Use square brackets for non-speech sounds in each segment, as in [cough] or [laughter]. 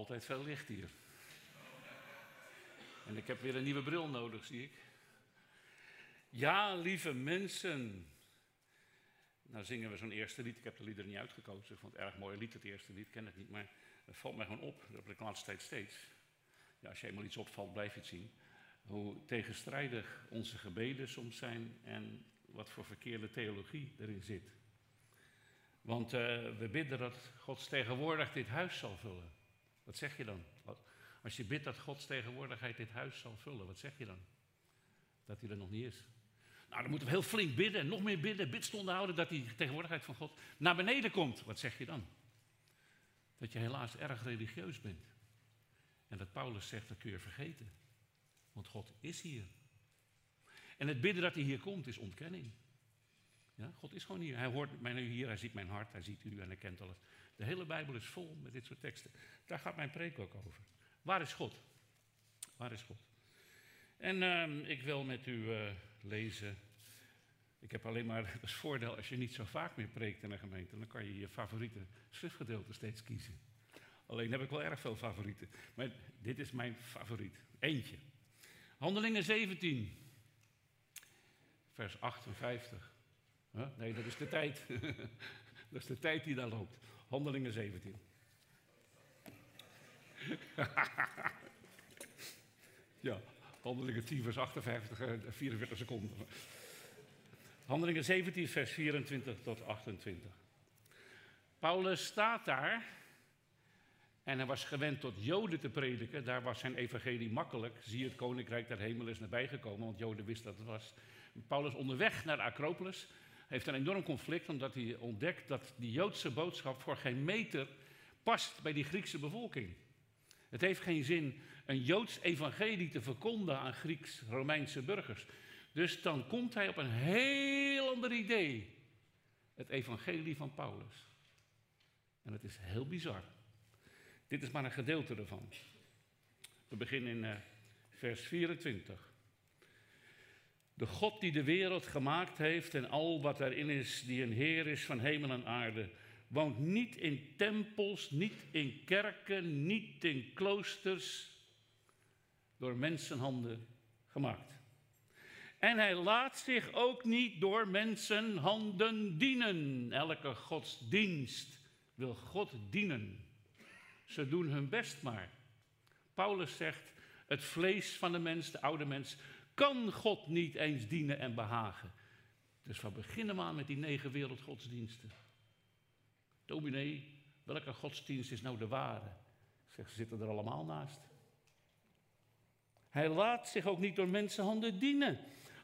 altijd veel licht hier. En ik heb weer een nieuwe bril nodig, zie ik. Ja, lieve mensen. Nou zingen we zo'n eerste lied. Ik heb de lieder niet uitgekozen. Ik vond het erg mooi lied, het eerste lied. Ik ken het niet, maar het valt mij gewoon op. Dat ik laatste tijd steeds. Ja, als je eenmaal iets opvalt, blijf je het zien. Hoe tegenstrijdig onze gebeden soms zijn en wat voor verkeerde theologie erin zit. Want uh, we bidden dat Gods tegenwoordigheid dit huis zal vullen. Wat zeg je dan? Als je bidt dat Gods tegenwoordigheid dit huis zal vullen, wat zeg je dan? Dat hij er nog niet is. Nou, dan moeten we heel flink bidden, nog meer bidden, bidstonden houden, dat die tegenwoordigheid van God naar beneden komt. Wat zeg je dan? Dat je helaas erg religieus bent. En dat Paulus zegt, dat kun je vergeten. Want God is hier. En het bidden dat hij hier komt is ontkenning. Ja, God is gewoon hier. Hij hoort mij nu hier, hij ziet mijn hart, hij ziet u en hij kent alles. De hele Bijbel is vol met dit soort teksten. Daar gaat mijn preek ook over. Waar is God? Waar is God? En uh, ik wil met u uh, lezen. Ik heb alleen maar [laughs] het voordeel als je niet zo vaak meer preekt in een gemeente. Dan kan je je favoriete schriftgedeelte steeds kiezen. Alleen heb ik wel erg veel favorieten. Maar dit is mijn favoriet. Eentje. Handelingen 17. Vers 58. Huh? Nee, dat is de tijd. [laughs] dat is de tijd die daar loopt. Handelingen 17. [laughs] ja, handelingen 10, vers 58, 44 seconden. Handelingen 17, vers 24 tot 28. Paulus staat daar en hij was gewend tot Joden te prediken. Daar was zijn evangelie makkelijk. Zie, het koninkrijk der hemel is nabijgekomen, want Joden wisten dat het was. Paulus onderweg naar de Acropolis heeft een enorm conflict, omdat hij ontdekt dat die Joodse boodschap voor geen meter past bij die Griekse bevolking. Het heeft geen zin een Joods evangelie te verkondigen aan Grieks-Romeinse burgers. Dus dan komt hij op een heel ander idee. Het evangelie van Paulus. En het is heel bizar. Dit is maar een gedeelte ervan. We beginnen in uh, vers 24. De God die de wereld gemaakt heeft en al wat erin is, die een Heer is van hemel en aarde, woont niet in tempels, niet in kerken, niet in kloosters, door mensenhanden gemaakt. En hij laat zich ook niet door mensenhanden dienen. Elke godsdienst wil God dienen. Ze doen hun best maar. Paulus zegt, het vlees van de mens, de oude mens, kan God niet eens dienen en behagen. Dus we beginnen maar met die negen wereldgodsdiensten. Dominee, welke godsdienst is nou de ware? Zeg, ze zitten er allemaal naast. Hij laat zich ook niet door mensenhanden dienen.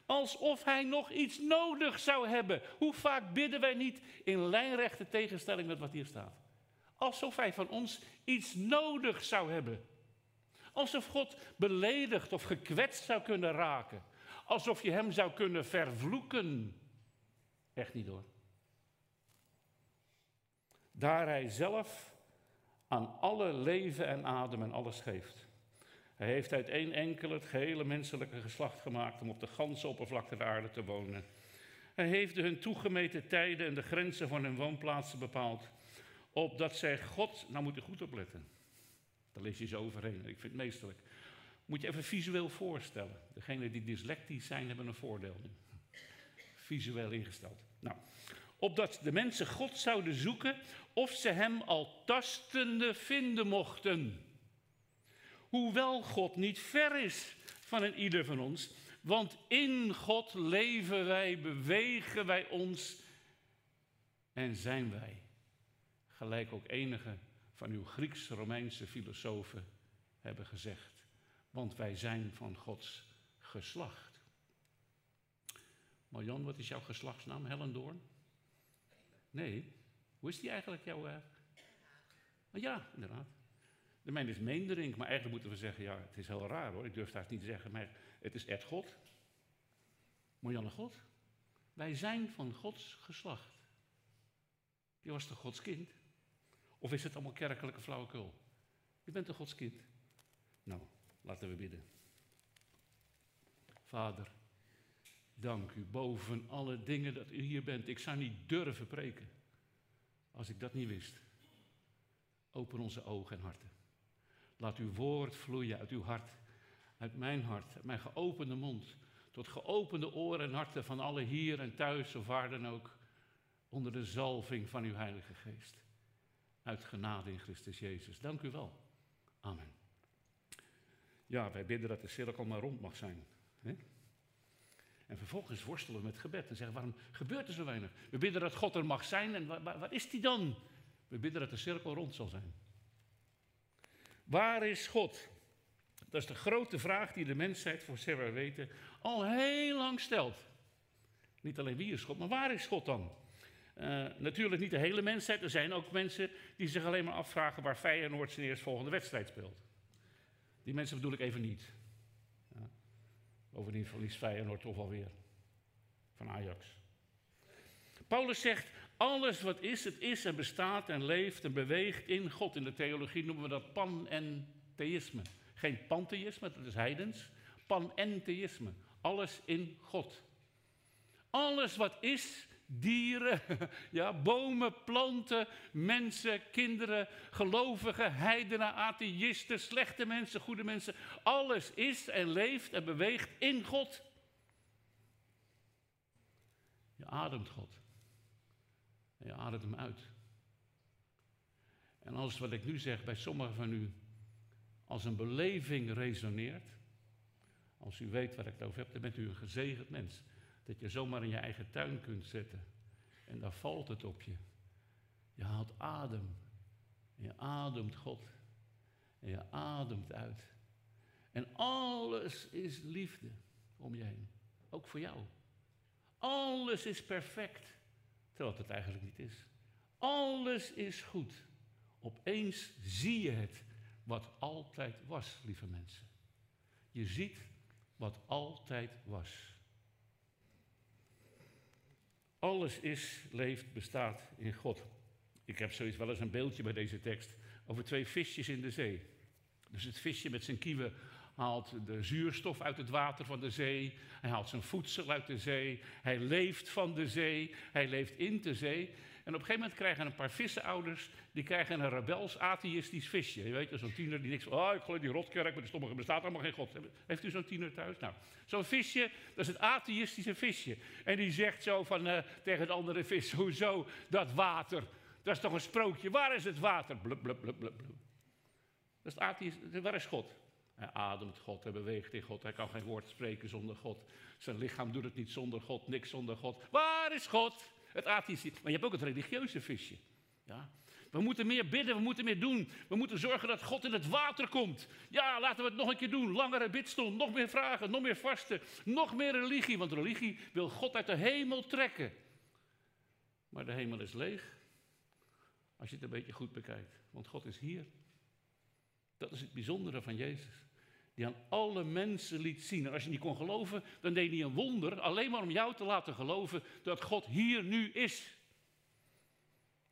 Alsof hij nog iets nodig zou hebben. Hoe vaak bidden wij niet in lijnrechte tegenstelling met wat hier staat? Alsof hij van ons iets nodig zou hebben. Alsof God beledigd of gekwetst zou kunnen raken. Alsof je hem zou kunnen vervloeken. Echt niet hoor. Daar hij zelf aan alle leven en adem en alles geeft. Hij heeft uit één enkel het gehele menselijke geslacht gemaakt om op de ganse oppervlakte der aarde te wonen. Hij heeft hun toegemeten tijden en de grenzen van hun woonplaatsen bepaald, opdat zij God, nou moet je goed opletten, daar lees je zo overheen, ik vind het meesterlijk. Moet je even visueel voorstellen. Degenen die dyslectisch zijn, hebben een voordeel nu. Visueel ingesteld. Nou, opdat de mensen God zouden zoeken of ze hem al tastende vinden mochten. Hoewel God niet ver is van een ieder van ons, want in God leven wij, bewegen wij ons en zijn wij. Gelijk ook enige van uw Grieks-Romeinse filosofen hebben gezegd. Want wij zijn van Gods geslacht. Marjan, wat is jouw geslachtsnaam? Hellendoorn? Nee. Hoe is die eigenlijk jouw... Uh... Ja, inderdaad. De mijne is Meendering, maar eigenlijk moeten we zeggen, ja, het is heel raar hoor. Ik durf het niet te zeggen, maar het is Ed God. Marjanne God. Wij zijn van Gods geslacht. Je was toch Gods kind? Of is het allemaal kerkelijke flauwekul? Je bent een godskind. Nou, laten we bidden. Vader, dank u boven alle dingen dat u hier bent. Ik zou niet durven preken als ik dat niet wist. Open onze ogen en harten. Laat uw woord vloeien uit uw hart, uit mijn hart, uit mijn geopende mond, tot geopende oren en harten van alle hier en thuis of waar dan ook, onder de zalving van uw Heilige Geest. Uit genade in Christus Jezus. Dank u wel. Amen. Ja, wij bidden dat de cirkel maar rond mag zijn. Hè? En vervolgens worstelen we met gebed en zeggen, waarom gebeurt er zo weinig? We bidden dat God er mag zijn en waar, is die dan? We bidden dat de cirkel rond zal zijn. Waar is God? Dat is de grote vraag die de mensheid, voor zover weten, al heel lang stelt. Niet alleen wie is God, maar waar is God dan? Uh, natuurlijk niet de hele mensheid. Er zijn ook mensen die zich alleen maar afvragen waar Feyenoord zijn eerstvolgende wedstrijd speelt. Die mensen bedoel ik even niet. Ja. Bovendien verliest Feyenoord toch alweer van Ajax. Paulus zegt, alles wat is, het is en bestaat en leeft en beweegt in God. In de theologie noemen we dat panentheïsme. Geen pantheïsme, dat is heidens. Panentheïsme. Alles in God. Alles wat is, dieren, [laughs] ja, bomen, planten, mensen, kinderen, gelovigen, heidenen, atheïsten, slechte mensen, goede mensen. Alles is en leeft en beweegt in God. Je ademt God. En je ademt hem uit. En als wat ik nu zeg bij sommigen van u als een beleving resoneert, als u weet waar ik het over heb, dan bent u een gezegend mens. Dat je zomaar in je eigen tuin kunt zetten. En daar valt het op je. Je haalt adem. En je ademt God. En je ademt uit. En alles is liefde om je heen. Ook voor jou. Alles is perfect. Terwijl het eigenlijk niet is. Alles is goed. Opeens zie je het wat altijd was, lieve mensen. Je ziet wat altijd was. Alles is, leeft, bestaat in God. Ik heb zoiets wel eens een beeldje bij deze tekst over twee visjes in de zee. Dus het visje met zijn kieven haalt de zuurstof uit het water van de zee. Hij haalt zijn voedsel uit de zee. Hij leeft van de zee. Hij leeft in de zee. En op een gegeven moment krijgen een paar vissenouders, die krijgen een rebels atheïstisch visje. Je weet, zo'n tiener die niks oh ik geloof die rotkerk, maar de stommige bestaat allemaal geen God. Heeft u zo'n tiener thuis? Nou, zo'n visje, dat is het atheïstische visje. En die zegt zo van, uh, tegen het andere vis, hoezo dat water? Dat is toch een sprookje, waar is het water? Blub, blub, blub, blub. Dat is atheïstische, waar is God? Hij ademt God, hij beweegt in God, hij kan geen woord spreken zonder God. Zijn lichaam doet het niet zonder God, niks zonder God. Waar is God? Het atheïstische. Maar je hebt ook het religieuze visje. Ja? We moeten meer bidden, we moeten meer doen. We moeten zorgen dat God in het water komt. Ja, laten we het nog een keer doen. Langere bidstond, nog meer vragen, nog meer vasten, nog meer religie. Want religie wil God uit de hemel trekken. Maar de hemel is leeg. Als je het een beetje goed bekijkt. Want God is hier. Dat is het bijzondere van Jezus die aan alle mensen liet zien. En als je niet kon geloven, dan deed hij een wonder, alleen maar om jou te laten geloven dat God hier nu is.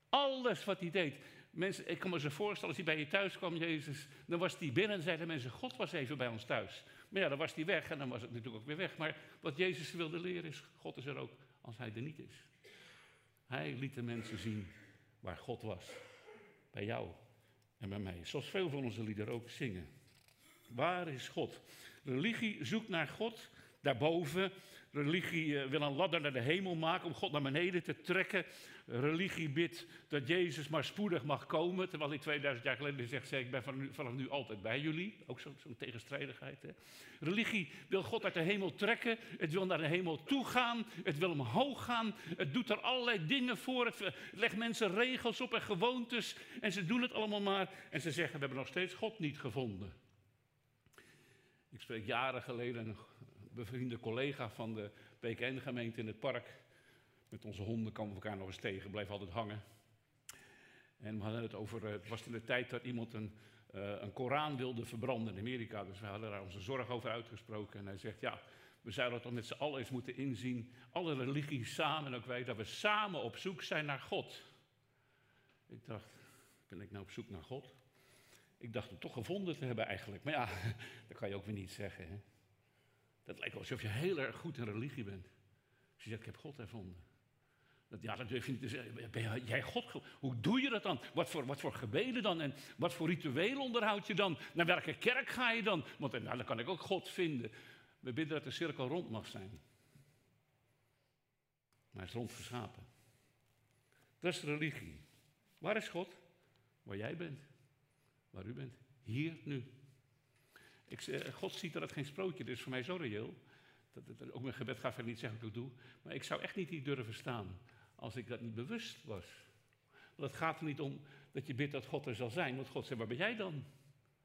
Alles wat hij deed. Mensen, ik kan me zo voorstellen, als hij bij je thuis kwam, Jezus, dan was hij binnen en zeiden mensen, God was even bij ons thuis. Maar ja, dan was hij weg en dan was het natuurlijk ook weer weg. Maar wat Jezus wilde leren is, God is er ook als hij er niet is. Hij liet de mensen zien waar God was. Bij jou en bij mij. Zoals veel van onze liederen ook zingen. Waar is God? Religie zoekt naar God daarboven. Religie eh, wil een ladder naar de hemel maken om God naar beneden te trekken. Religie bidt dat Jezus maar spoedig mag komen. Terwijl hij 2000 jaar geleden zegt, ik ben vanaf nu altijd bij jullie. Ook zo'n zo tegenstrijdigheid. Hè? Religie wil God uit de hemel trekken. Het wil naar de hemel toe gaan. Het wil omhoog gaan. Het doet er allerlei dingen voor. Het legt mensen regels op en gewoontes. En ze doen het allemaal maar. En ze zeggen, we hebben nog steeds God niet gevonden. Ik spreek jaren geleden een bevriende collega van de PKN-gemeente in het park. Met onze honden kwamen we elkaar nog eens tegen, bleef altijd hangen. En we hadden het over, eh, het was in de tijd dat iemand een, uh, een Koran wilde verbranden in Amerika. Dus we hadden daar onze zorg over uitgesproken. En hij zegt, ja, we zouden toch met z'n allen eens moeten inzien, alle religies samen, en ook wij, dat we samen op zoek zijn naar God. Ik dacht, ben ik nou op zoek naar God? Ik dacht hem toch gevonden te hebben eigenlijk. Maar ja, [laughs] dat kan je ook weer niet zeggen. Hè? Dat lijkt alsof je heel erg goed in religie bent. Als je zegt, ik heb God gevonden. Dat, ja, dat durf je niet te zeggen. Ben jij God? Hoe doe je dat dan? Wat voor, wat voor gebeden dan? En wat voor rituelen onderhoud je dan? Naar welke kerk ga je dan? Want nou, dan kan ik ook God vinden. We bidden dat de cirkel rond mag zijn. Maar hij is rondgeschapen. Dat is religie. Waar is God? Waar jij bent. Waar u bent. Hier, nu. Ik, God ziet dat het geen sprookje is. voor mij zo reëel. Dat, ook mijn gebed gaat verder niet zeggen wat ik doe. Maar ik zou echt niet hier durven staan als ik dat niet bewust was. Want het gaat er niet om dat je bidt dat God er zal zijn. Want God zegt, waar ben jij dan?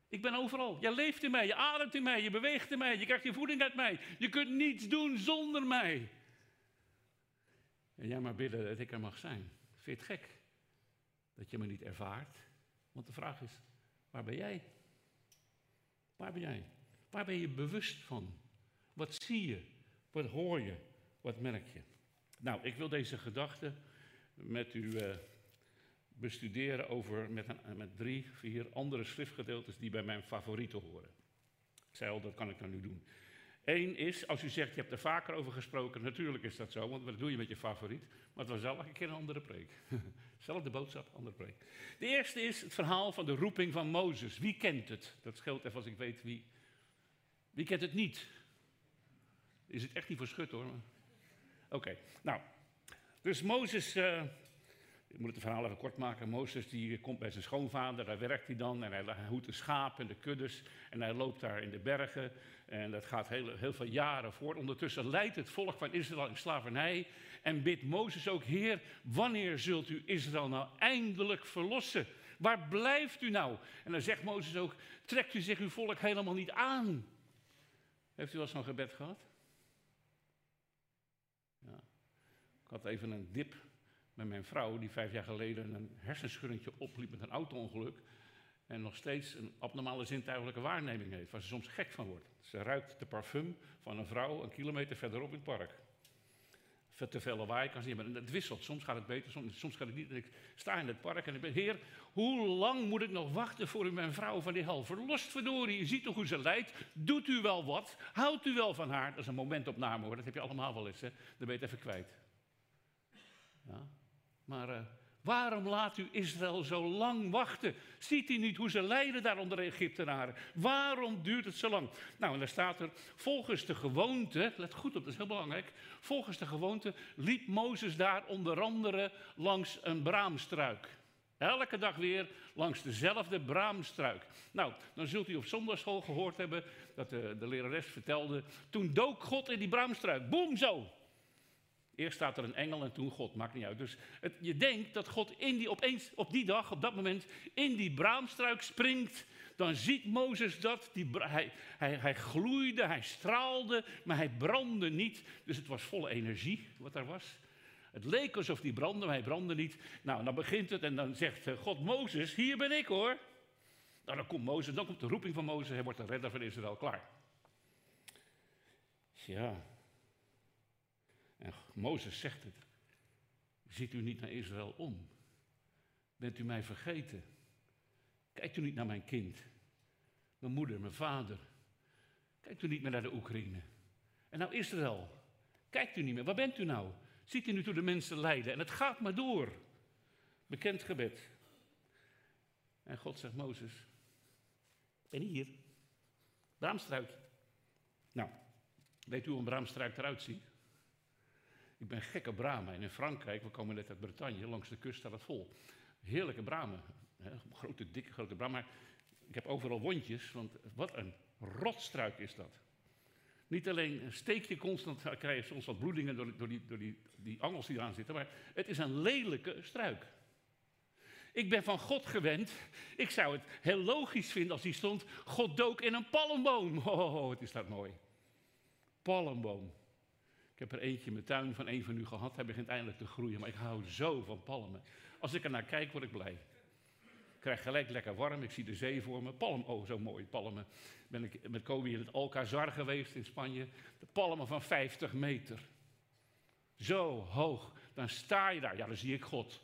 Ik ben overal. Jij leeft in mij, je ademt in mij, je beweegt in mij, je krijgt je voeding uit mij. Je kunt niets doen zonder mij. En jij maar bidden dat ik er mag zijn. Vind je het gek dat je me niet ervaart? Want de vraag is, waar ben jij? Waar ben jij? Waar ben je bewust van? Wat zie je? Wat hoor je? Wat merk je? Nou, ik wil deze gedachte met u uh, bestuderen over met, een, met drie, vier andere schriftgedeeltes die bij mijn favorieten horen. Ik zei al, dat kan ik dan nu doen. Eén is, als u zegt, je hebt er vaker over gesproken, natuurlijk is dat zo, want wat doe je met je favoriet? Maar het was elke keer een andere preek. [laughs] Zelfde boodschap, andere preek. De eerste is het verhaal van de roeping van Mozes. Wie kent het? Dat scheelt even als ik weet wie. Wie kent het niet? Is het echt niet voor schut hoor. Oké, nou. Dus Mozes, uh, ik moet het verhaal even kort maken. Mozes die komt bij zijn schoonvader, daar werkt hij dan en hij hoedt de schapen en de kuddes en hij loopt daar in de bergen en dat gaat heel, heel veel jaren voort. Ondertussen leidt het volk van Israël in slavernij en bidt Mozes ook, Heer, wanneer zult u Israël nou eindelijk verlossen? Waar blijft u nou? En dan zegt Mozes ook, trekt u zich uw volk helemaal niet aan? Heeft u wel zo'n gebed gehad? Ja. Ik had even een dip met mijn vrouw, die vijf jaar geleden een hersenschuddingje opliep met een auto-ongeluk. En nog steeds een abnormale zintuigelijke waarneming heeft, waar ze soms gek van wordt. Ze ruikt de parfum van een vrouw een kilometer verderop in het park. Te veel lawaai kan ze niet, maar het wisselt. Soms gaat het beter, soms, soms gaat het niet. Ik sta in het park en ik ben, heer, hoe lang moet ik nog wachten voor u mijn vrouw van die hel verlost, verdorie? Je ziet toch hoe ze lijdt? Doet u wel wat? Houdt u wel van haar? Dat is een momentopname hoor, dat heb je allemaal wel eens, hè? Dan ben je even kwijt. Maar uh, waarom laat u Israël zo lang wachten? Ziet u niet hoe ze lijden daar onder de Egyptenaren? Waarom duurt het zo lang? Nou, en daar staat er, volgens de gewoonte, let goed op, dat is heel belangrijk. Volgens de gewoonte liep Mozes daar onder andere langs een braamstruik. Elke dag weer langs dezelfde braamstruik. Nou, dan zult u op zondagschool gehoord hebben dat de, de lerares vertelde. Toen dook God in die braamstruik. Boem, zo. Eerst staat er een engel en toen God, maakt niet uit. Dus het, je denkt dat God in die, opeens op die dag, op dat moment, in die braamstruik springt. Dan ziet Mozes dat. Die, hij, hij, gloeide, hij straalde, maar hij brandde niet. Dus het was volle energie wat daar was. Het leek alsof die brandde, maar hij brandde niet. Nou, dan begint het en dan zegt eh, God Mozes, hier ben ik hoor. Nou, dan komt Mozes, dan komt de roeping van Mozes, hij wordt de redder van Israël, klaar. Ja. En Mozes zegt het. Ziet u niet naar Israël om? Bent u mij vergeten? Kijkt u niet naar mijn kind? Mijn moeder, mijn vader? Kijkt u niet meer naar de Oekraïne? En nou Israël? Kijkt u niet meer? Waar bent u nou? Ziet u nu toe de mensen lijden? En het gaat maar door. Bekend gebed. En God zegt, Mozes, ik ben hier. Braamstruik. Nou, weet u hoe een braamstruik eruit ziet? Ik ben gek op bramen. En in Frankrijk, we komen net uit Bretagne, langs de kust staat het vol. Heerlijke bramen. Hè? Grote, dikke, grote bramen. Maar ik heb overal wondjes, want wat een rotstruik is dat. Niet alleen steek je constant, krijg je soms wat bloedingen door, door die, die angels die eraan zitten, maar het is een lelijke struik. Ik ben van God gewend. Ik zou het heel logisch vinden als die stond: God dook in een palmboom. [laughs] Oh, het is dat mooi. Palmboom. Ik heb er eentje in mijn tuin van een van u gehad. Hij begint eindelijk te groeien, maar ik hou zo van palmen. Als ik er naar kijk, word ik blij. Ik krijg gelijk lekker warm. Ik zie de zee voor me. Palm, oh, zo mooi, palmen. Ben ik met Kobi in het Alcazar geweest in Spanje. De palmen van 50 meter. Zo hoog. Dan sta je daar. Ja, dan zie ik God.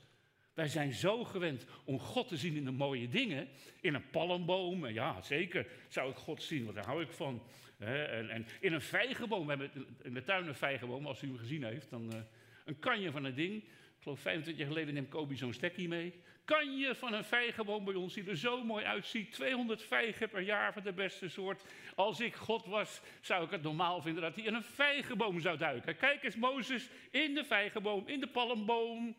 Wij zijn zo gewend om God te zien in de mooie dingen. In een palmboom, ja zeker zou ik God zien, want daar hou ik van. En, in een vijgenboom, we hebben in de tuin een vijgenboom, als u hem gezien heeft. Dan, uh, een kanje van een ding, Ik geloof 25 jaar geleden neemt Kobi zo'n stekkie mee. Kan je van een vijgenboom bij ons, die er zo mooi uitziet, 200 vijgen per jaar van de beste soort. Als ik God was, zou ik het normaal vinden dat hij in een vijgenboom zou duiken. Kijk eens, Mozes, in de vijgenboom, in de palmboom,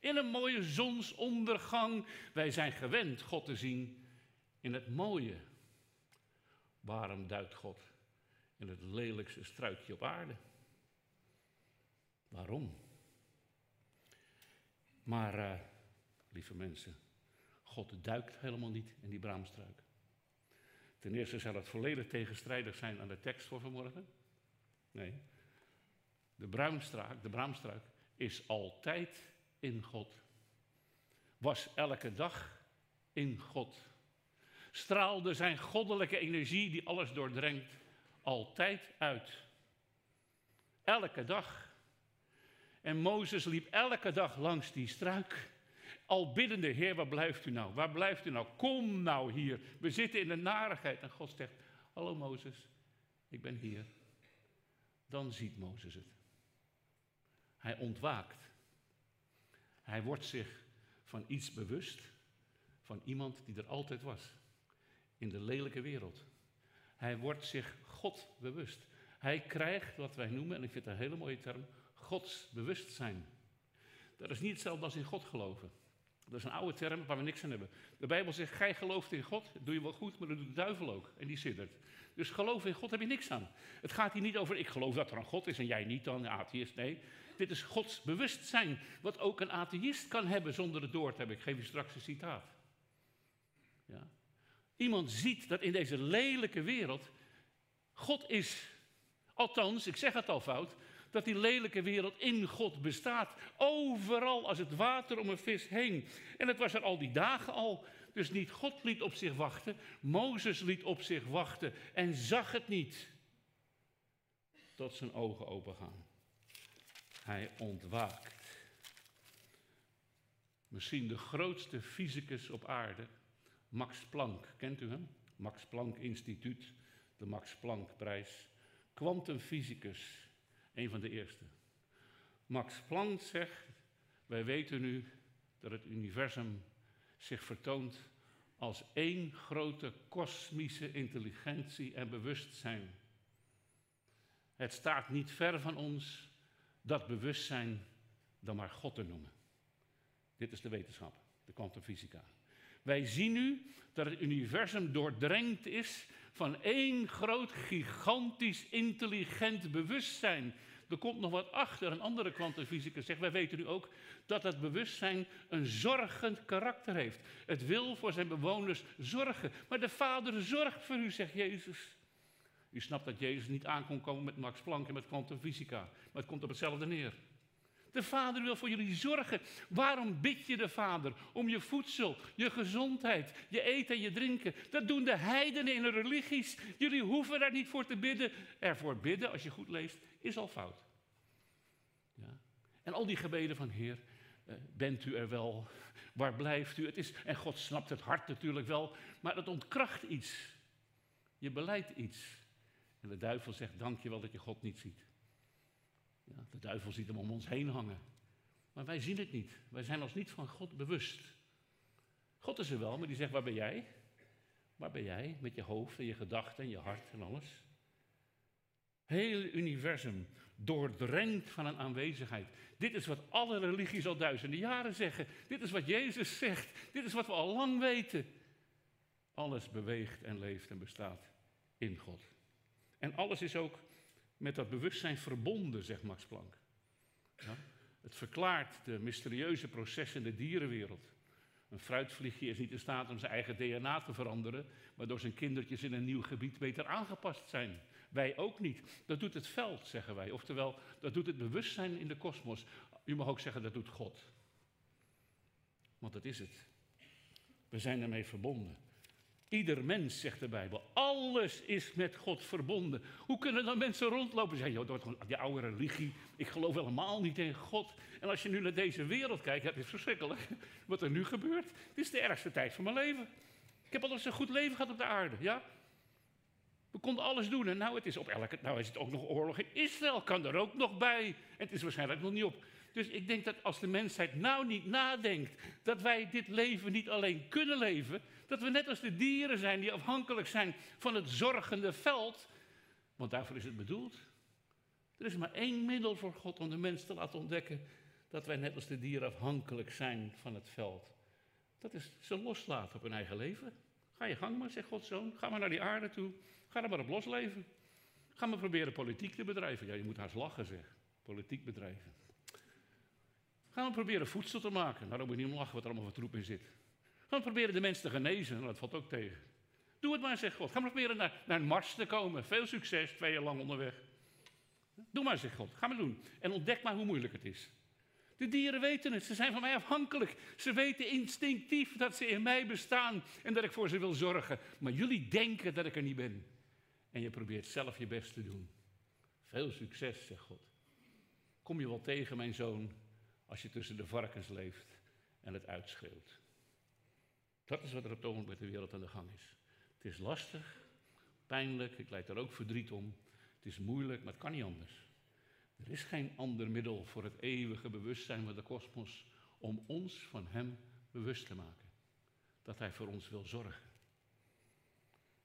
in een mooie zonsondergang. Wij zijn gewend God te zien in het mooie. Waarom duikt God in het lelijkste struikje op aarde? Waarom? Maar, uh, lieve mensen, God duikt helemaal niet in die braamstruik. Ten eerste zal het volledig tegenstrijdig zijn aan de tekst voor vanmorgen. Nee. De, de braamstruik is altijd in God. Was elke dag in God. Straalde zijn goddelijke energie die alles doordrenkt altijd uit. Elke dag. En Mozes liep elke dag langs die struik. Al biddende, Heer, waar blijft u nou? Waar blijft u nou? Kom nou hier. We zitten in de narigheid. En God zegt, hallo Mozes, ik ben hier. Dan ziet Mozes het. Hij ontwaakt. Hij wordt zich van iets bewust, van iemand die er altijd was. In de lelijke wereld. Hij wordt zich God bewust. Hij krijgt wat wij noemen, en ik vind het een hele mooie term, Gods bewustzijn. Dat is niet hetzelfde als in God geloven. Dat is een oude term waar we niks aan hebben. De Bijbel zegt, gij gelooft in God, dat doe je wel goed, maar dat doet de duivel ook. En die siddert. Dus geloof in God heb je niks aan. Het gaat hier niet over, ik geloof dat er een God is en jij niet dan, atheïst. Nee, dit is Gods bewustzijn, wat ook een atheïst kan hebben zonder het door te hebben. Ik geef je straks een citaat. Ja. Iemand ziet dat in deze lelijke wereld God is. Althans, ik zeg het al fout, dat die lelijke wereld in God bestaat. Overal als het water om een vis heen. En het was er al die dagen al. Dus niet God liet op zich wachten, Mozes liet op zich wachten en zag het niet. Tot zijn ogen opengaan. Hij ontwaakt. Misschien de grootste fysicus op aarde, Max Planck. Kent u hem? Max Planck Instituut, de Max Planck prijs. Quantumfysicus, een van de eerste. Max Planck zegt, wij weten nu dat het universum zich vertoont als één grote kosmische intelligentie en bewustzijn. Het staat niet ver van ons dat bewustzijn dan maar God te noemen. Dit is de wetenschap, de kwantumfysica. Wij zien nu dat het universum doordrenkt is van één groot, gigantisch, intelligent bewustzijn. Er komt nog wat achter. Een andere kwantumfysicus zegt, wij weten nu ook dat het bewustzijn een zorgend karakter heeft. Het wil voor zijn bewoners zorgen. Maar de Vader zorgt voor u, zegt Jezus. U snapt dat Jezus niet aan kon komen met Max Planck en met kwantumfysica. Maar het komt op hetzelfde neer. De Vader wil voor jullie zorgen. Waarom bid je de Vader? Om je voedsel, je gezondheid, je eten en je drinken. Dat doen de heidenen in de religies. Jullie hoeven daar niet voor te bidden. Ervoor bidden, als je goed leest, is al fout. Ja. En al die gebeden van Heer, eh, bent u er wel? Waar blijft u? Het is, en God snapt het hart natuurlijk wel, maar het ontkracht iets. Je beleidt iets. En de duivel zegt, dank je wel dat je God niet ziet. De duivel ziet hem om ons heen hangen. Maar wij zien het niet. Wij zijn ons niet van God bewust. God is er wel, maar die zegt, waar ben jij? Waar ben jij? Met je hoofd en je gedachten en je hart en alles. Heel universum doordrenkt van een aanwezigheid. Dit is wat alle religies al duizenden jaren zeggen. Dit is wat Jezus zegt. Dit is wat we al lang weten. Alles beweegt en leeft en bestaat in God. En alles is ook met dat bewustzijn verbonden, zegt Max Planck. Ja? Het verklaart de mysterieuze processen in de dierenwereld. Een fruitvliegje is niet in staat om zijn eigen DNA te veranderen, waardoor zijn kindertjes in een nieuw gebied beter aangepast zijn. Wij ook niet. Dat doet het veld, zeggen wij. Oftewel, dat doet het bewustzijn in de kosmos. U mag ook zeggen, dat doet God. Want dat is het. We zijn ermee verbonden. Ieder mens, zegt de Bijbel. Alles is met God verbonden. Hoe kunnen dan mensen rondlopen en zeggen, joh, dat die oude religie, ik geloof helemaal niet in God. En als je nu naar deze wereld kijkt, het is verschrikkelijk [laughs] wat er nu gebeurt. Dit is de ergste tijd van mijn leven. Ik heb altijd een goed leven gehad op de aarde, ja. We konden alles doen en nou, het is op elke, nou is het ook nog oorlog in Israël, kan er ook nog bij. En het is waarschijnlijk nog niet op. Dus ik denk dat als de mensheid nou niet nadenkt dat wij dit leven niet alleen kunnen leven, dat we net als de dieren zijn die afhankelijk zijn van het zorgende veld, want daarvoor is het bedoeld. Er is maar één middel voor God om de mens te laten ontdekken dat wij net als de dieren afhankelijk zijn van het veld. Dat is ze loslaten op hun eigen leven. Ga je gang maar, zegt Gods zoon. Ga maar naar die aarde toe. Ga er maar op losleven. Ga maar proberen politiek te bedrijven. Ja, je moet haast lachen zeg. Politiek bedrijven. Ga maar proberen voedsel te maken. Nou, dan moet je niet om lachen wat er allemaal voor troep in zit. Maar proberen de mensen te genezen. Dat valt ook tegen. Doe het maar, zegt God. Ga maar proberen naar, naar Mars te komen. Veel succes, twee jaar lang onderweg. Doe maar, zegt God. Ga maar doen. En ontdek maar hoe moeilijk het is. De dieren weten het, ze zijn van mij afhankelijk. Ze weten instinctief dat ze in mij bestaan en dat ik voor ze wil zorgen. Maar jullie denken dat ik er niet ben. En je probeert zelf je best te doen. Veel succes, zegt God. Kom je wel tegen, mijn zoon, als je tussen de varkens leeft en het uitschreeuwt. Dat is wat er op het ogenblik met de wereld aan de gang is. Het is lastig, pijnlijk, ik leid er ook verdriet om. Het is moeilijk, maar het kan niet anders. Er is geen ander middel voor het eeuwige bewustzijn van de kosmos om ons van Hem bewust te maken. Dat Hij voor ons wil zorgen.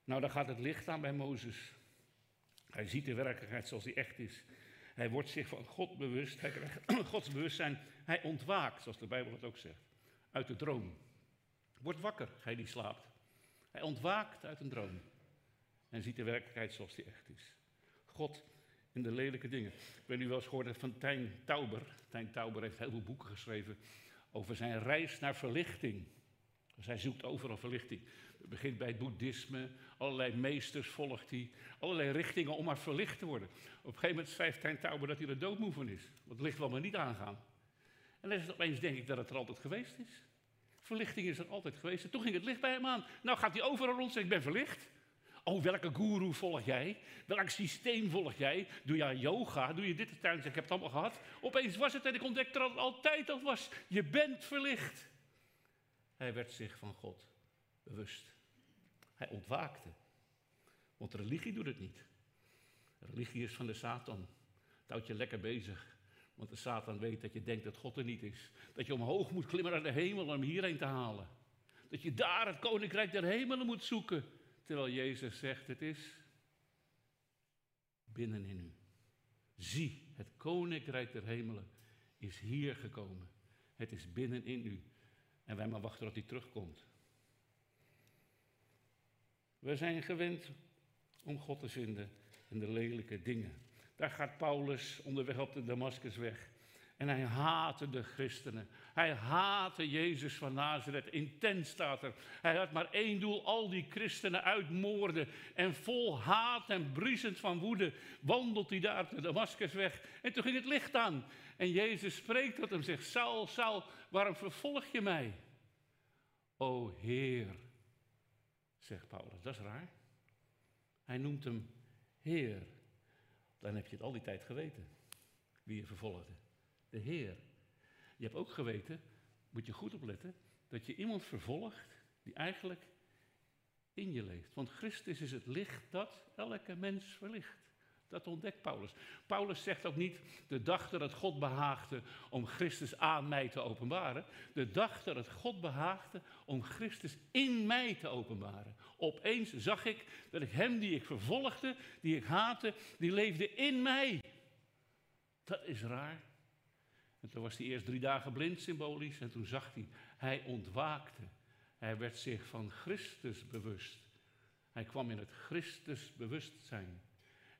Nou, dan gaat het licht aan bij Mozes. Hij ziet de werkelijkheid zoals die echt is. Hij wordt zich van God bewust. Hij krijgt [clears throat] Gods bewustzijn. Hij ontwaakt, zoals de Bijbel het ook zegt, uit de droom. Wordt wakker, gij die slaapt. Hij ontwaakt uit een droom. En ziet de werkelijkheid zoals die echt is. God in de lelijke dingen. Ik ben nu wel eens gehoord van Tijn Tauber. Tijn Tauber heeft heel veel boeken geschreven over zijn reis naar verlichting. Dus hij zoekt overal verlichting. Het begint bij het boeddhisme, allerlei meesters volgt hij, allerlei richtingen om maar verlicht te worden. Op een gegeven moment schrijft Tijn Tauber dat hij er doodmoe van is. Want het licht wil maar niet aangaan. En dan is het opeens denk ik dat het er altijd geweest is. Verlichting is er altijd geweest. En toen ging het licht bij hem aan. Nou gaat hij overal rond en ik ben verlicht. Oh, welke guru volg jij? Welk systeem volg jij? Doe je yoga? Doe je dit en dat? Ik heb het allemaal gehad. Opeens was het en ik ontdekte dat het altijd al was. Je bent verlicht. Hij werd zich van God bewust. Hij ontwaakte. Want religie doet het niet. Religie is van de Satan. Het houdt je lekker bezig. Want de Satan weet dat je denkt dat God er niet is. Dat je omhoog moet klimmen naar de hemel om hierheen te halen. Dat je daar het koninkrijk der hemelen moet zoeken. Terwijl Jezus zegt, het is binnenin u. Zie, het koninkrijk der hemelen is hier gekomen. Het is binnenin u. En wij maar wachten tot hij terugkomt. We zijn gewend om God te vinden in de lelijke dingen. Daar gaat Paulus onderweg op de Damascusweg. En hij haatte de christenen. Hij haatte Jezus van Nazareth. Intens staat er. Hij had maar één doel: al die christenen uitmoorden. En vol haat en briesend van woede wandelt hij daar de Damascusweg. En toen ging het licht aan. En Jezus spreekt tot hem: zegt: Saul, Saul, waarom vervolg je mij? O Heer, zegt Paulus. Dat is raar. Hij noemt hem Heer. Dan heb je het al die tijd geweten wie je vervolgde de Heer. Je hebt ook geweten, moet je goed opletten, dat je iemand vervolgt die eigenlijk in je leeft. Want Christus is het licht dat elke mens verlicht. Dat ontdekt Paulus. Paulus zegt ook niet de dag dat het God behaagde om Christus aan mij te openbaren. De dag dat het God behaagde om Christus in mij te openbaren. Opeens zag ik dat ik hem die ik vervolgde, die ik haatte, die leefde in mij. Dat is raar. En toen was hij eerst drie dagen blind, symbolisch, en toen zag hij, hij ontwaakte. Hij werd zich van Christus bewust. Hij kwam in het Christus bewustzijn.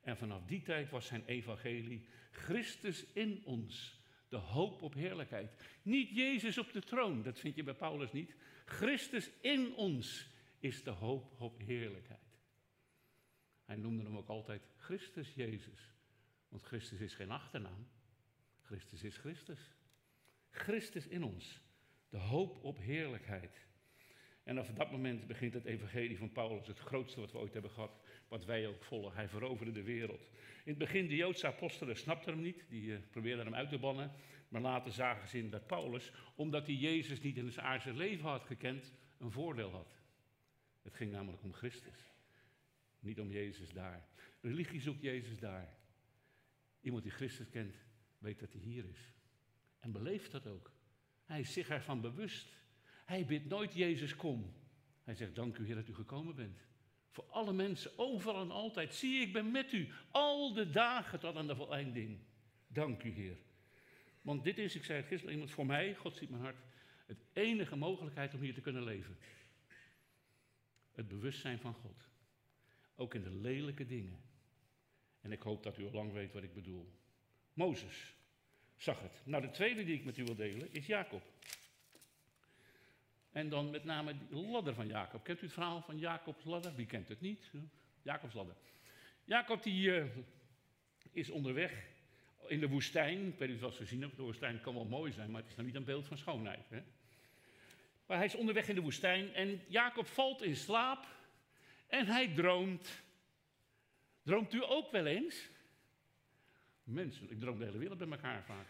En vanaf die tijd was zijn evangelie Christus in ons, de hoop op heerlijkheid. Niet Jezus op de troon, dat vind je bij Paulus niet. Christus in ons is de hoop op heerlijkheid. Hij noemde hem ook altijd Christus Jezus, want Christus is geen achternaam. Christus is Christus. Christus in ons. De hoop op heerlijkheid. En vanaf dat moment begint het evangelie van Paulus, het grootste wat we ooit hebben gehad, wat wij ook volgen. Hij veroverde de wereld. In het begin, de Joodse apostelen snapten hem niet, die uh, probeerden hem uit te bannen. Maar later zagen ze in dat Paulus, omdat hij Jezus niet in zijn aardse leven had gekend, een voordeel had. Het ging namelijk om Christus, niet om Jezus daar. Religie zoekt Jezus daar. Iemand die Christus kent, weet dat hij hier is. En beleeft dat ook. Hij is zich ervan bewust. Hij bidt nooit Jezus kom. Hij zegt dank u Heer dat u gekomen bent. Voor alle mensen, overal en altijd. Zie, ik ben met u. Al de dagen tot aan de voleinding. Dank u Heer. Want dit is, ik zei het gisteren, iemand voor mij, God ziet mijn hart, het enige mogelijkheid om hier te kunnen leven. Het bewustzijn van God. Ook in de lelijke dingen. En ik hoop dat u al lang weet wat ik bedoel. Mozes zag het. Nou, de tweede die ik met u wil delen is Jacob. En dan met name de ladder van Jacob. Kent u het verhaal van Jacobs ladder? Wie kent het niet? Jacobs ladder. Jacob die uh, is onderweg in de woestijn. Ik weet niet of gezien hebt. De woestijn kan wel mooi zijn, maar het is nou niet een beeld van schoonheid. Hè? Maar hij is onderweg in de woestijn en Jacob valt in slaap en hij droomt. Droomt u ook wel eens? Mensen, ik droom de hele wereld bij elkaar vaak.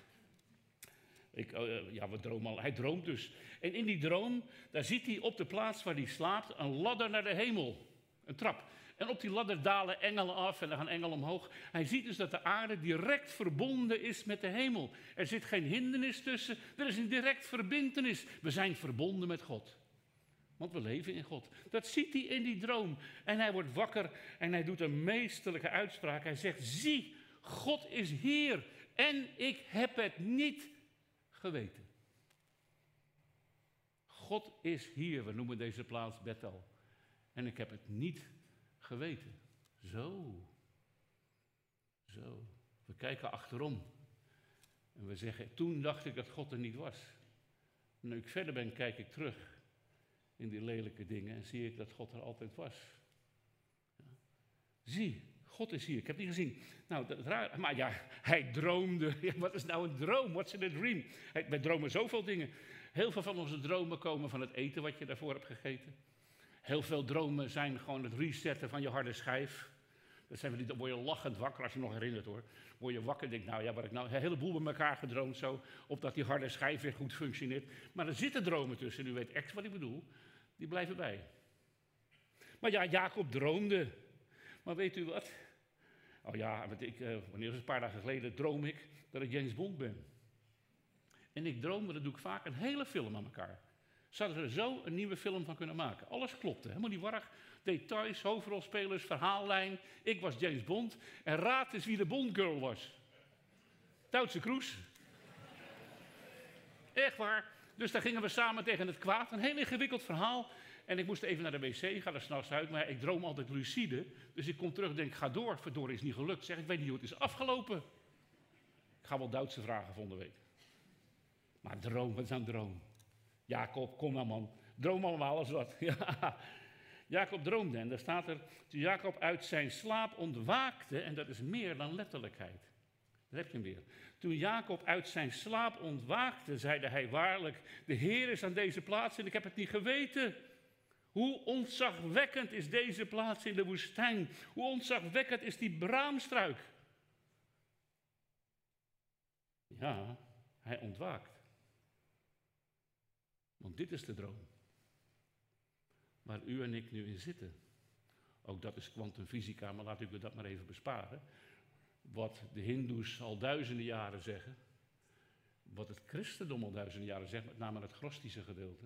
Ik, uh, ja, we dromen al. Hij droomt dus. En in die droom, daar ziet hij op de plaats waar hij slaapt een ladder naar de hemel. Een trap. En op die ladder dalen engelen af en dan gaan engelen omhoog. Hij ziet dus dat de aarde direct verbonden is met de hemel. Er zit geen hindernis tussen, er is een direct verbindenis. We zijn verbonden met God. Want we leven in God. Dat ziet hij in die droom. En hij wordt wakker en hij doet een meesterlijke uitspraak. Hij zegt: Zie, God is hier en ik heb het niet geweten. God is hier. We noemen deze plaats Bethel. En ik heb het niet geweten. Zo. Zo. We kijken achterom. En we zeggen, toen dacht ik dat God er niet was. En nu ik verder ben, kijk ik terug in die lelijke dingen en zie ik dat God er altijd was. Ja. Zie, God is hier. Ik heb niet gezien. Nou, raar. Maar ja, hij droomde. [laughs] Wat is nou een droom? What's in a dream? Wij dromen zoveel dingen. Heel veel van onze dromen komen van het eten wat je daarvoor hebt gegeten. Heel veel dromen zijn gewoon het resetten van je harde schijf. Dat zijn we niet, dan word je lachend wakker als je nog herinnert hoor. Word je wakker en denk nou ja, wat ik nou een heleboel bij elkaar gedroomd zo. Opdat die harde schijf weer goed functioneert. Maar er zitten dromen tussen, u weet echt wat ik bedoel. Die blijven bij. Maar ja, Jacob droomde. Maar weet u wat? Oh ja, ik, uh, wanneer was een paar dagen geleden, droom ik dat ik James Bond ben. En ik droom, dat doe ik vaak, een hele film aan elkaar. Zouden er zo een nieuwe film van kunnen maken? Alles klopte, helemaal niet warrig. Details, hoofdrolspelers, verhaallijn. Ik was James Bond. En raad eens wie de Bondgirl was. Duitse Kroes. Echt waar. Dus daar gingen we samen tegen het kwaad. Een heel ingewikkeld verhaal. En ik moest even naar de wc, ga er s'nachts uit. Maar ik droom altijd lucide. Dus ik kom terug en denk, ga door. Verdorie is niet gelukt. Zeg, ik weet niet hoe het is afgelopen. Ik ga wel Duitse vragen volgende week. Maar droom, wat is een droom? Jacob, kom nou man. Droom allemaal alles wat. [laughs] Ja. Jacob droomde en daar staat er, toen Jacob uit zijn slaap ontwaakte, en dat is meer dan letterlijkheid. Daar heb je hem weer. Toen Jacob uit zijn slaap ontwaakte, zeide hij waarlijk, de Heer is aan deze plaats en ik heb het niet geweten. Hoe ontzagwekkend is deze plaats in de woestijn? Hoe ontzagwekkend is die braamstruik? Ja, hij ontwaakt. Want dit is de droom. Waar u en ik nu in zitten. Ook dat is kwantumfysica, maar laat ik dat maar even besparen. Wat de Hindoes al duizenden jaren zeggen. Wat het christendom al duizenden jaren zegt, met name het Gnostische gedeelte.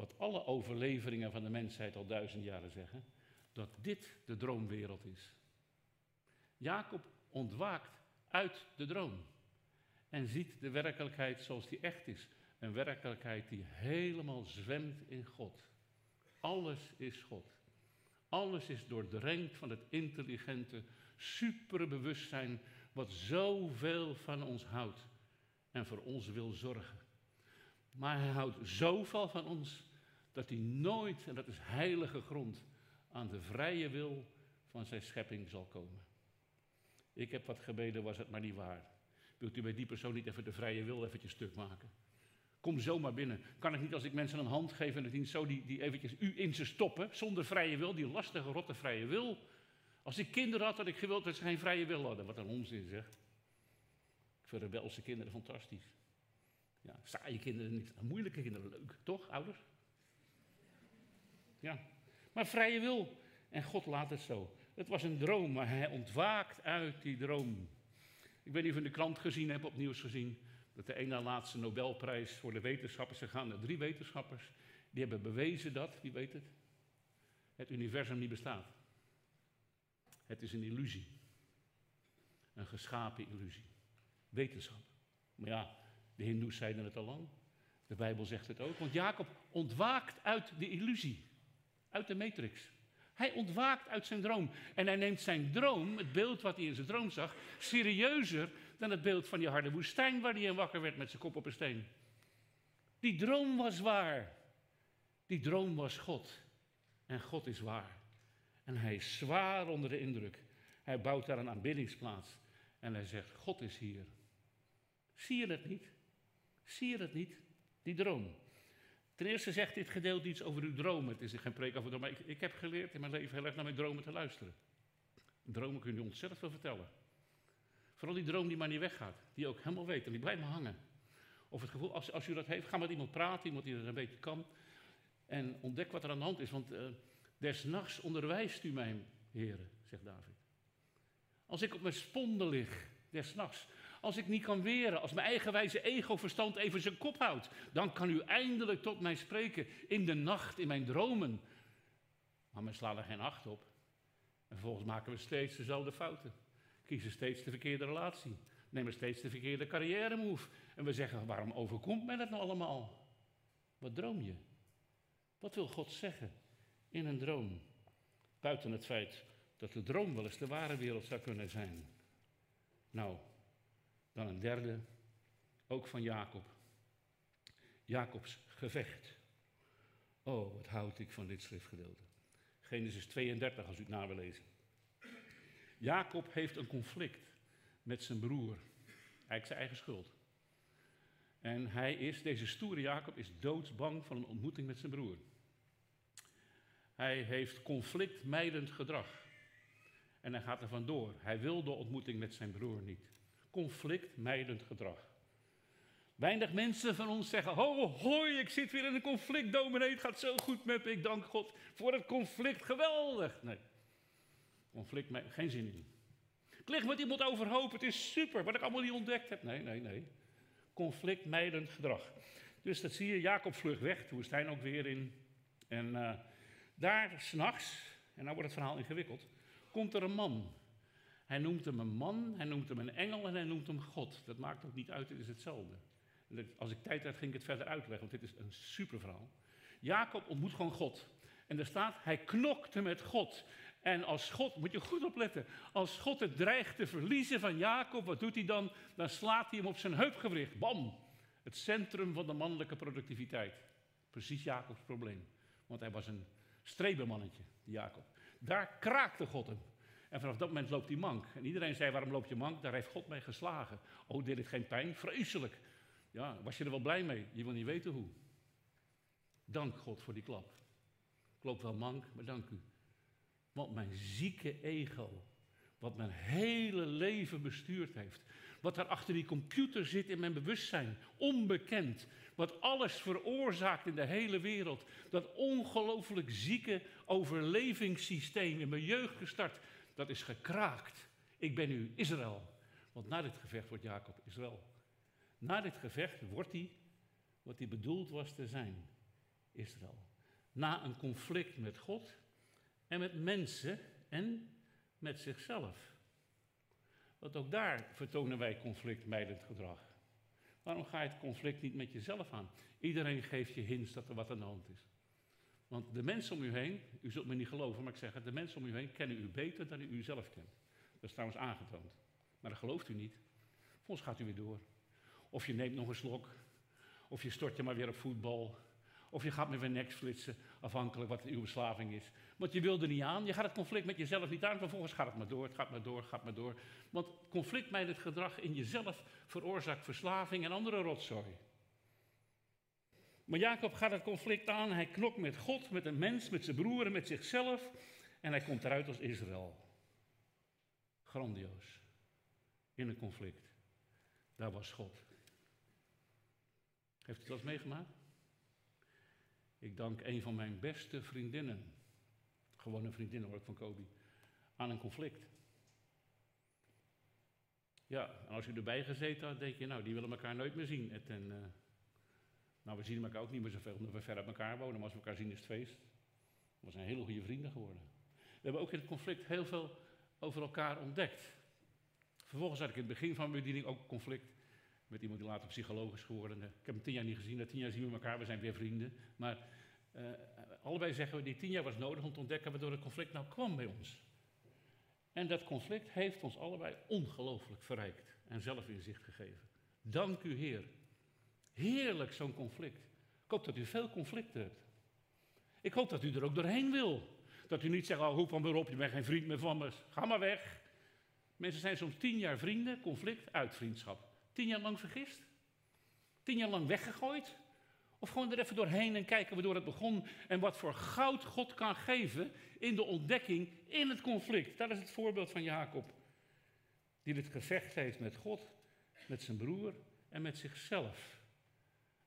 Wat alle overleveringen van de mensheid al duizenden jaren zeggen. Dat dit de droomwereld is. Jacob ontwaakt uit de droom. En ziet de werkelijkheid zoals die echt is. Een werkelijkheid die helemaal zwemt in God. Alles is God. Alles is doordrenkt van het intelligente, superbewustzijn wat zoveel van ons houdt en voor ons wil zorgen. Maar hij houdt zoveel van ons dat hij nooit, en dat is heilige grond, aan de vrije wil van zijn schepping zal komen. Ik heb wat gebeden, was het maar niet waar. Wilt u bij die persoon niet even de vrije wil eventjes stuk maken? Kom zomaar binnen. Kan ik niet als ik mensen een hand geef en het dient zo die, die eventjes u in ze stoppen, zonder vrije wil, die lastige, rotte vrije wil. Als ik kinderen had, had ik gewild dat ze geen vrije wil hadden. Wat een onzin zeg. Ik vind rebelse kinderen fantastisch. Ja, saaie kinderen niet. Moeilijke kinderen leuk, toch, ouders? Ja, maar vrije wil. En God laat het zo. Het was een droom, maar hij ontwaakt uit die droom. Ik weet niet of u de krant gezien hebt, op nieuws gezien. Dat de ene laatste Nobelprijs voor de wetenschappers gegaan naar drie wetenschappers. Die hebben bewezen dat, wie weet het, het universum niet bestaat. Het is een illusie. Een geschapen illusie. Wetenschap. Maar ja, de Hindoes zeiden het al lang. De Bijbel zegt het ook. Want Jacob ontwaakt uit de illusie. Uit de matrix. Hij ontwaakt uit zijn droom. En hij neemt zijn droom, het beeld wat hij in zijn droom zag, serieuzer dan het beeld van die harde woestijn waar hij in wakker werd met zijn kop op een steen. Die droom was waar. Die droom was God. En God is waar. En hij is zwaar onder de indruk. Hij bouwt daar een aanbiddingsplaats. En hij zegt: God is hier. Zie je het niet? Zie je het niet? Die droom. Ten eerste zegt dit gedeelte iets over uw dromen. Het is geen preek over dromen, maar ik, ik heb geleerd in mijn leven heel erg naar mijn dromen te luisteren. Dromen kunnen je ontzettend veel vertellen. Vooral die droom die maar niet weggaat, die ook helemaal weet en die blijft maar hangen. Of het gevoel, als, als u dat heeft, ga met iemand praten, iemand die dat een beetje kan. En ontdek wat er aan de hand is, want uh, des nachts onderwijst u mij, heren, zegt David. Als ik op mijn sponden lig, des nachts, als ik niet kan weren, als mijn eigenwijze ego-verstand even zijn kop houdt, dan kan u eindelijk tot mij spreken in de nacht, in mijn dromen. Maar men slaat er geen acht op. En vervolgens maken we steeds dezelfde fouten. Kiezen steeds de verkeerde relatie. Nemen steeds de verkeerde carrière move. En we zeggen, waarom overkomt men het nou allemaal? Wat droom je? Wat wil God zeggen in een droom? Buiten het feit dat de droom wel eens de ware wereld zou kunnen zijn. Nou, dan een derde, ook van Jacob. Jacobs gevecht. Oh, wat houd ik van dit schriftgedeelte. Genesis 32, als u het na wil lezen. Jacob heeft een conflict met zijn broer. Eigenlijk zijn eigen schuld. En hij is, deze stoere Jacob, is doodsbang van een ontmoeting met zijn broer. Hij heeft conflictmijdend gedrag. En hij gaat er vandoor. Hij wil de ontmoeting met zijn broer niet conflictmijdend gedrag. Weinig mensen van ons zeggen: Ho, hoi, ik zit weer in een conflict, dominee, het gaat zo goed met me, ik dank God voor het conflict, geweldig. Nee, conflict, geen zin in. Ik met iemand overhoop, het is super, wat ik allemaal niet ontdekt heb. Nee, nee, nee. Conflictmijdend gedrag. Dus dat zie je, Jacob vlucht weg, de woestijn ook weer in. En uh, daar s'nachts, en nou wordt het verhaal ingewikkeld, komt er een man hij noemt hem een man, hij noemt hem een engel en hij noemt hem God. Dat maakt ook niet uit, het is hetzelfde. Als ik tijd had, ging ik het verder uitleggen, want dit is een super verhaal. Jacob ontmoet gewoon God. En er staat, hij knokte met God. En als God, moet je goed opletten, als God het dreigt te verliezen van Jacob, wat doet hij dan? Dan slaat hij hem op zijn heupgewricht. Bam! Het centrum van de mannelijke productiviteit. Precies Jacobs probleem. Want hij was een strebenmannetje, Jacob. Daar kraakte God hem. En vanaf dat moment loopt hij mank. En iedereen zei, waarom loop je mank? Daar heeft God mee geslagen. Oh, dit is geen pijn? Vreselijk. Ja, was je er wel blij mee? Je wil niet weten hoe. Dank God voor die klap. Ik loop wel mank, maar dank u. Want mijn zieke ego, wat mijn hele leven bestuurd heeft, wat er achter die computer zit in mijn bewustzijn, onbekend, wat alles veroorzaakt in de hele wereld, dat ongelooflijk zieke overlevingssysteem in mijn jeugd gestart, dat is gekraakt. Ik ben nu Israël. Want na dit gevecht wordt Jacob Israël. Na dit gevecht wordt hij wat hij bedoeld was te zijn, Israël. Na een conflict met God en met mensen en met zichzelf. Want ook daar vertonen wij conflictmijdend gedrag. Waarom ga je het conflict niet met jezelf aan? Iedereen geeft je hints dat er wat aan de hand is. Want de mensen om u heen, u zult me niet geloven, maar ik zeg het, de mensen om u heen kennen u beter dan u uzelf kent. Dat is trouwens aangetoond. Maar dat gelooft u niet. Volgens gaat u weer door. Of je neemt nog een slok, of je stort je maar weer op voetbal, of je gaat weer nek flitsen, afhankelijk wat uw verslaving is. Want je wil er niet aan, je gaat het conflict met jezelf niet aan, vervolgens gaat het maar door, het gaat maar door, het gaat maar door. Want conflict met het gedrag in jezelf veroorzaakt verslaving en andere rotzooi. Maar Jacob gaat het conflict aan. Hij knokt met God, met een mens, met zijn broer en met zichzelf. En hij komt eruit als Israël. Grandioos. In een conflict. Daar was God. Heeft u dat meegemaakt? Ik dank een van mijn beste vriendinnen. Gewoon een vriendin hoor ik van Kobi. Aan een conflict. Ja, en als u erbij gezeten had, denk je, nou, die willen elkaar nooit meer zien. En, en, eh, nou, we zien elkaar ook niet meer zoveel, omdat we ver uit elkaar wonen. Maar als we elkaar zien, is het feest. We zijn hele goede vrienden geworden. We hebben ook in het conflict heel veel over elkaar ontdekt. Vervolgens had ik in het begin van mijn bediening ook conflict met iemand die later psycholoog is geworden. Ik heb hem tien jaar niet gezien, na tien jaar zien we elkaar, we zijn weer vrienden. Maar uh, allebei zeggen we, die tien jaar was nodig om te ontdekken waardoor het conflict nou kwam bij ons. En dat conflict heeft ons allebei ongelooflijk verrijkt en zelfinzicht gegeven. Dank u Heer. Heerlijk zo'n conflict. Ik hoop dat u veel conflicten hebt. Ik hoop dat u er ook doorheen wil. Dat u niet zegt, oh, hoep van weer op, je bent geen vriend meer van me, ga maar weg. Mensen zijn soms tien jaar vrienden, conflict, uit vriendschap. Tien jaar lang vergist? Tien jaar lang weggegooid? Of gewoon er even doorheen en kijken waardoor het begon en wat voor goud God kan geven in de ontdekking in het conflict. Dat is het voorbeeld van Jacob. Die het gevecht heeft met God, met zijn broer en met zichzelf.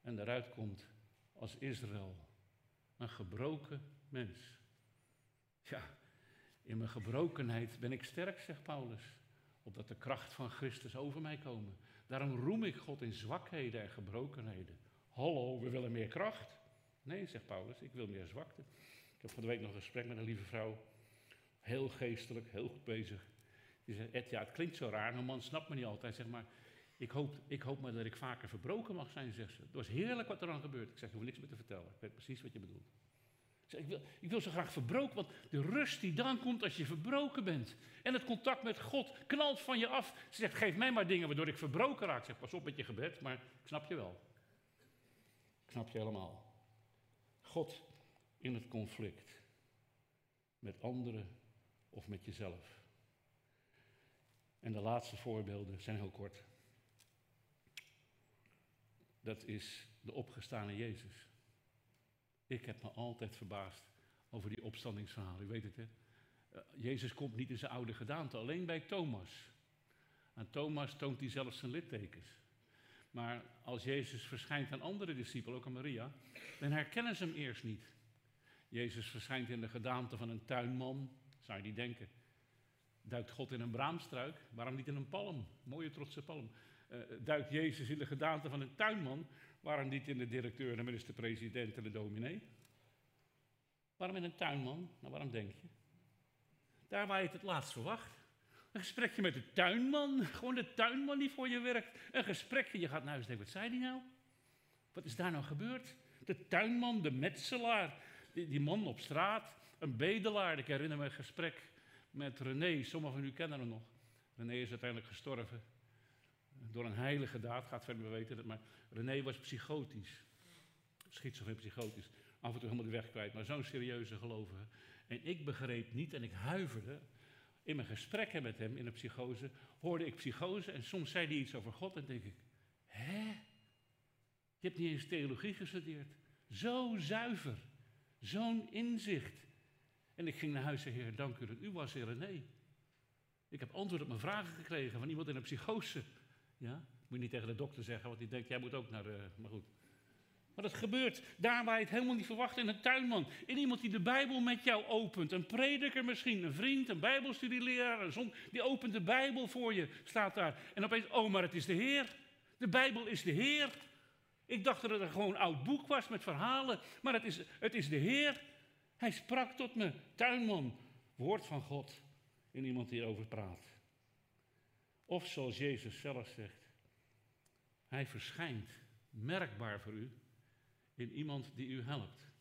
En daaruit komt als Israël een gebroken mens. Ja, in mijn gebrokenheid ben ik sterk, zegt Paulus, opdat de kracht van Christus over mij komen. Daarom roem ik God in zwakheden en gebrokenheden. Hallo, we willen meer kracht. Nee, zegt Paulus, ik wil meer zwakte. Ik heb van de week nog een gesprek met een lieve vrouw. Heel geestelijk, heel goed bezig. Die Ed, ja, het klinkt zo raar, een man snapt me niet altijd. Zeg maar, ik hoop, ik hoop maar dat ik vaker verbroken mag zijn, zegt ze. Het was heerlijk wat er dan gebeurt. Ik zeg, je hoeft niks meer te vertellen. Ik weet precies wat je bedoelt. Ik, zeg, ik, wil, ik wil zo graag verbroken, want de rust die dan komt als je verbroken bent. En het contact met God knalt van je af. Ze zegt, geef mij maar dingen waardoor ik verbroken raak. Ik zeg, pas op met je gebed, maar ik snap je wel. Ik snap je helemaal. God in het conflict. Met anderen of met jezelf. En de laatste voorbeelden zijn heel kort. Dat is de opgestane Jezus. Ik heb me altijd verbaasd over die opstandingsverhalen. U weet het, hè? Eh, Jezus komt niet in zijn oude gedaante, alleen bij Thomas. Aan Thomas toont hij zelfs zijn littekens. Maar als Jezus verschijnt aan andere discipelen, ook aan Maria, dan herkennen ze hem eerst niet. Jezus verschijnt in de gedaante van een tuinman, zou je die denken. Duikt God in een braamstruik? Waarom niet in een palm? Mooie trotse palm. Uh, duikt Jezus in de gedaante van een tuinman? Waarom niet in de directeur, de minister-president en de dominee? Waarom in een tuinman? Nou, waarom denk je? Daar waar je het het laatst verwacht. Een gesprekje met de tuinman, gewoon de tuinman die voor je werkt. Een gesprekje, je gaat naar huis en wat zei die nou? Wat is daar nou gebeurd? De tuinman, de metselaar, die, die man op straat, een bedelaar. Ik herinner me een gesprek met René, sommigen van u kennen hem nog. René is uiteindelijk gestorven door een heilige daad, gaat verder, we weten het, maar René was psychotisch. Schizofreen psychotisch. Af en toe helemaal de weg kwijt, maar zo'n serieuze gelovige. En ik begreep niet en ik huiverde. In mijn gesprekken met hem in de psychose hoorde ik psychose en soms zei hij iets over God en denk ik, hè? Je hebt niet eens theologie gestudeerd. Zo zuiver, zo'n inzicht. En ik ging naar huis en Heer, dank u dat u was, Heer René. Ik heb antwoord op mijn vragen gekregen van iemand in een psychose. Ja? Moet je niet tegen de dokter zeggen, want die denkt, jij moet ook naar de... Maar goed. Maar dat gebeurt daar waar je het helemaal niet verwacht. In een tuinman. In iemand die de Bijbel met jou opent. Een prediker misschien. Een vriend, een bijbelstudieleraar. Een zon. Die opent de Bijbel voor je. Staat daar. En opeens, oh maar het is de Heer. De Bijbel is de Heer. Ik dacht dat het een gewoon oud boek was met verhalen. Maar het is, het is de Heer. Hij sprak tot me. Tuinman. Woord van God. In iemand die erover praat. Of zoals Jezus zelf zegt. Hij verschijnt merkbaar voor u in iemand die u helpt.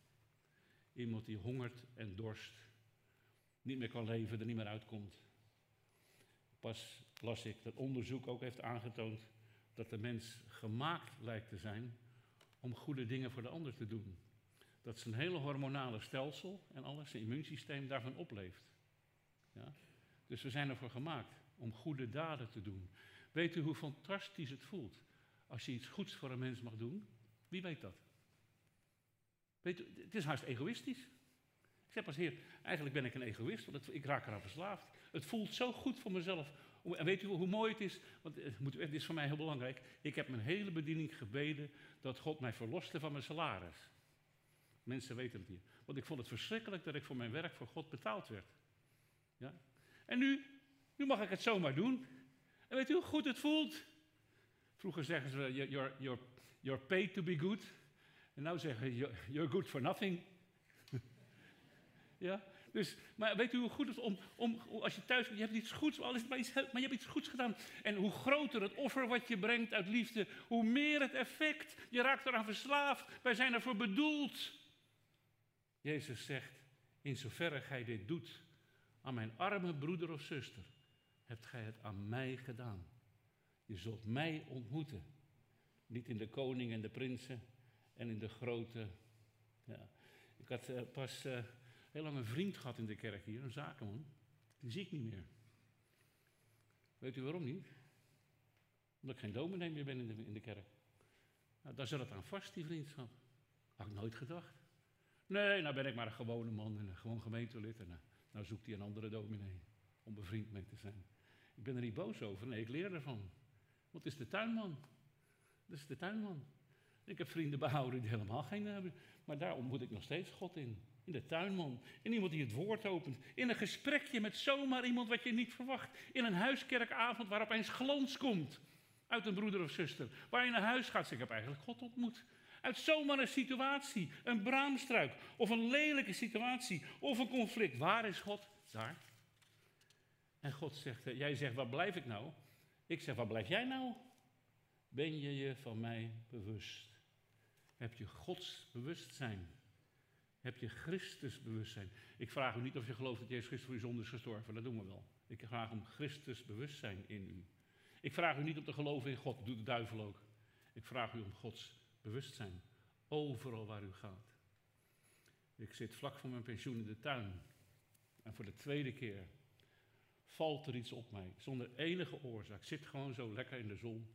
Iemand die hongert en dorst, niet meer kan leven, er niet meer uitkomt. Pas las ik dat onderzoek ook heeft aangetoond dat de mens gemaakt lijkt te zijn om goede dingen voor de ander te doen. Dat zijn hele hormonale stelsel en alles, zijn immuunsysteem daarvan opleeft. Ja? Dus we zijn ervoor gemaakt om goede daden te doen. Weet u hoe fantastisch het voelt als je iets goeds voor een mens mag doen? Wie weet dat? Weet u, het is haast egoïstisch. Ik zeg pas, heer, eigenlijk ben ik een egoïst, want ik raak eraan verslaafd. Het voelt zo goed voor mezelf. En weet u hoe mooi het is? Want eh, het is voor mij heel belangrijk. Ik heb mijn hele bediening gebeden dat God mij verloste van mijn salaris. Mensen weten het hier. Want ik vond het verschrikkelijk dat ik voor mijn werk voor God betaald werd. Ja? En nu, nu mag ik het zomaar doen. En weet u hoe goed het voelt? Vroeger zeggen ze, you're, you're, you're paid to be good. En nou zeggen ze, you're good for nothing. [laughs] ja, dus, maar weet u hoe goed het is om, om als je thuis je hebt iets goeds, al is het maar, iets, maar je hebt iets goeds gedaan. En hoe groter het offer wat je brengt uit liefde, hoe meer het effect. Je raakt eraan verslaafd. Wij zijn ervoor bedoeld. Jezus zegt, in zoverre gij dit doet aan mijn arme broeder of zuster, hebt gij het aan mij gedaan. Je zult mij ontmoeten. Niet in de koning en de prinsen en in de grote. Ja. Ik had uh, pas uh, heel lang een vriend gehad in de kerk hier, een zakenman. Die zie ik niet meer. Weet u waarom niet? Omdat ik geen dominee meer ben in de, in de kerk. Nou, daar zat het aan vast, die vriendschap. Had ik nooit gedacht. Nee, nou ben ik maar een gewone man en een gewoon gemeentelid. En uh, nou zoekt hij een andere dominee om bevriend mee te zijn. Ik ben er niet boos over, nee, ik leer ervan. Het is de tuinman. Dat is de tuinman. Ik heb vrienden behouden die helemaal geen hebben. Maar daar ontmoet ik nog steeds God in. In de tuinman. In iemand die het woord opent. In een gesprekje met zomaar iemand wat je niet verwacht. In een huiskerkavond waar opeens glans komt. Uit een broeder of zuster. Waar je naar huis gaat. Zeg, ik heb eigenlijk God ontmoet. Uit zomaar een situatie. Een braamstruik. Of een lelijke situatie. Of een conflict. Waar is God? Daar. En God zegt, eh, jij zegt, waar blijf ik nou? Ik zeg, waar blijf jij nou? Ben je je van mij bewust? Heb je Gods bewustzijn? Heb je Christus bewustzijn? Ik vraag u niet of je gelooft dat Jezus Christus voor je zonde is gestorven. Dat doen we wel. Ik vraag om Christus bewustzijn in u. Ik vraag u niet om te geloven in God. Doet de duivel ook. Ik vraag u om Gods bewustzijn. Overal waar u gaat. Ik zit vlak voor mijn pensioen in de tuin. En voor de tweede keer valt er iets op mij. Zonder enige oorzaak. Ik zit gewoon zo lekker in de zon.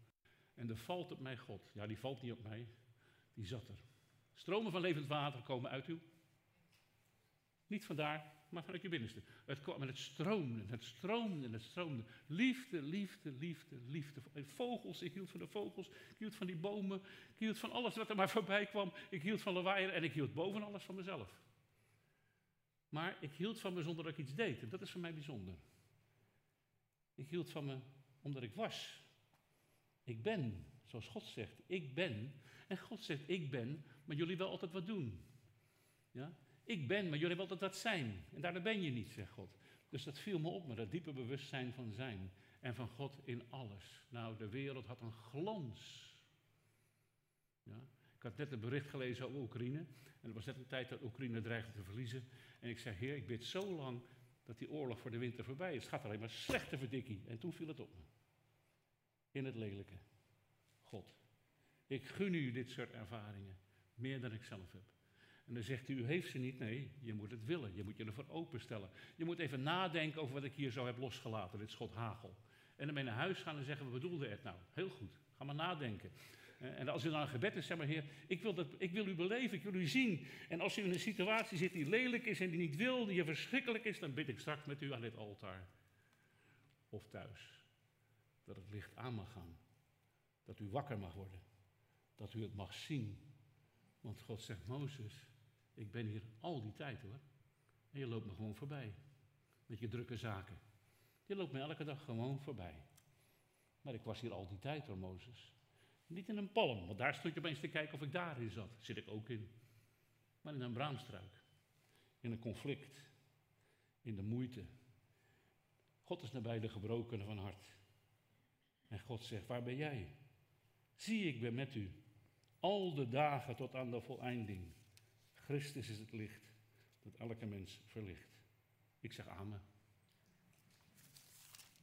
En er valt op mij God. Ja, die valt niet op mij. Die zat er. Stromen van levend water komen uit u. Niet vandaar, maar vanuit je binnenste. Het het stroomde, het stroomde en het stroomde. Liefde, liefde, liefde, liefde. Vogels, ik hield van de vogels. Ik hield van die bomen. Ik hield van alles wat er maar voorbij kwam. Ik hield van lawaaier en ik hield boven alles van mezelf. Maar ik hield van me zonder dat ik iets deed. En dat is voor mij bijzonder. Ik hield van me omdat ik was. Ik ben, zoals God zegt, ik ben. En God zegt, ik ben, maar jullie wel altijd wat doen. Ja? Ik ben, maar jullie wel altijd wat zijn. En daardoor ben je niet, zegt God. Dus dat viel me op, me dat diepe bewustzijn van zijn. En van God in alles. Nou, de wereld had een glans. Ja? Ik had net een bericht gelezen over Oekraïne. En het was net een tijd dat Oekraïne dreigde te verliezen. En ik zei, Heer, ik bid zo lang dat die oorlog voor de winter voorbij is. Het gaat alleen maar slechter verdikkie. En toen viel het op me. In het lelijke. God. Ik gun u dit soort ervaringen. Meer dan ik zelf heb. En dan zegt u, u heeft ze niet. Nee, je moet het willen. Je moet je ervoor openstellen. Je moet even nadenken over wat ik hier zo heb losgelaten. Dit schot hagel. En dan mee naar huis gaan en zeggen, wat bedoelde het nou? Heel goed. Ga maar nadenken. En als u dan een gebed is, zeg maar, Heer, ik wil, dat, ik wil u beleven, ik wil u zien. En als u in een situatie zit die lelijk is en die niet wil, die verschrikkelijk is, dan bid ik straks met u aan dit altaar. Of thuis. Dat het licht aan mag gaan. Dat u wakker mag worden. Dat u het mag zien. Want God zegt, Mozes, ik ben hier al die tijd hoor. En je loopt me gewoon voorbij. Met je drukke zaken. Je loopt me elke dag gewoon voorbij. Maar ik was hier al die tijd hoor, Mozes. Niet in een palm, want daar stond je opeens te kijken of ik daarin zat. Zit ik ook in. Maar in een braamstruik. In een conflict. In de moeite. God is nabij de gebrokenen van hart. En God zegt, waar ben jij? Zie, ik ben met u. Al de dagen tot aan de voleinding. Christus is het licht dat elke mens verlicht. Ik zeg amen.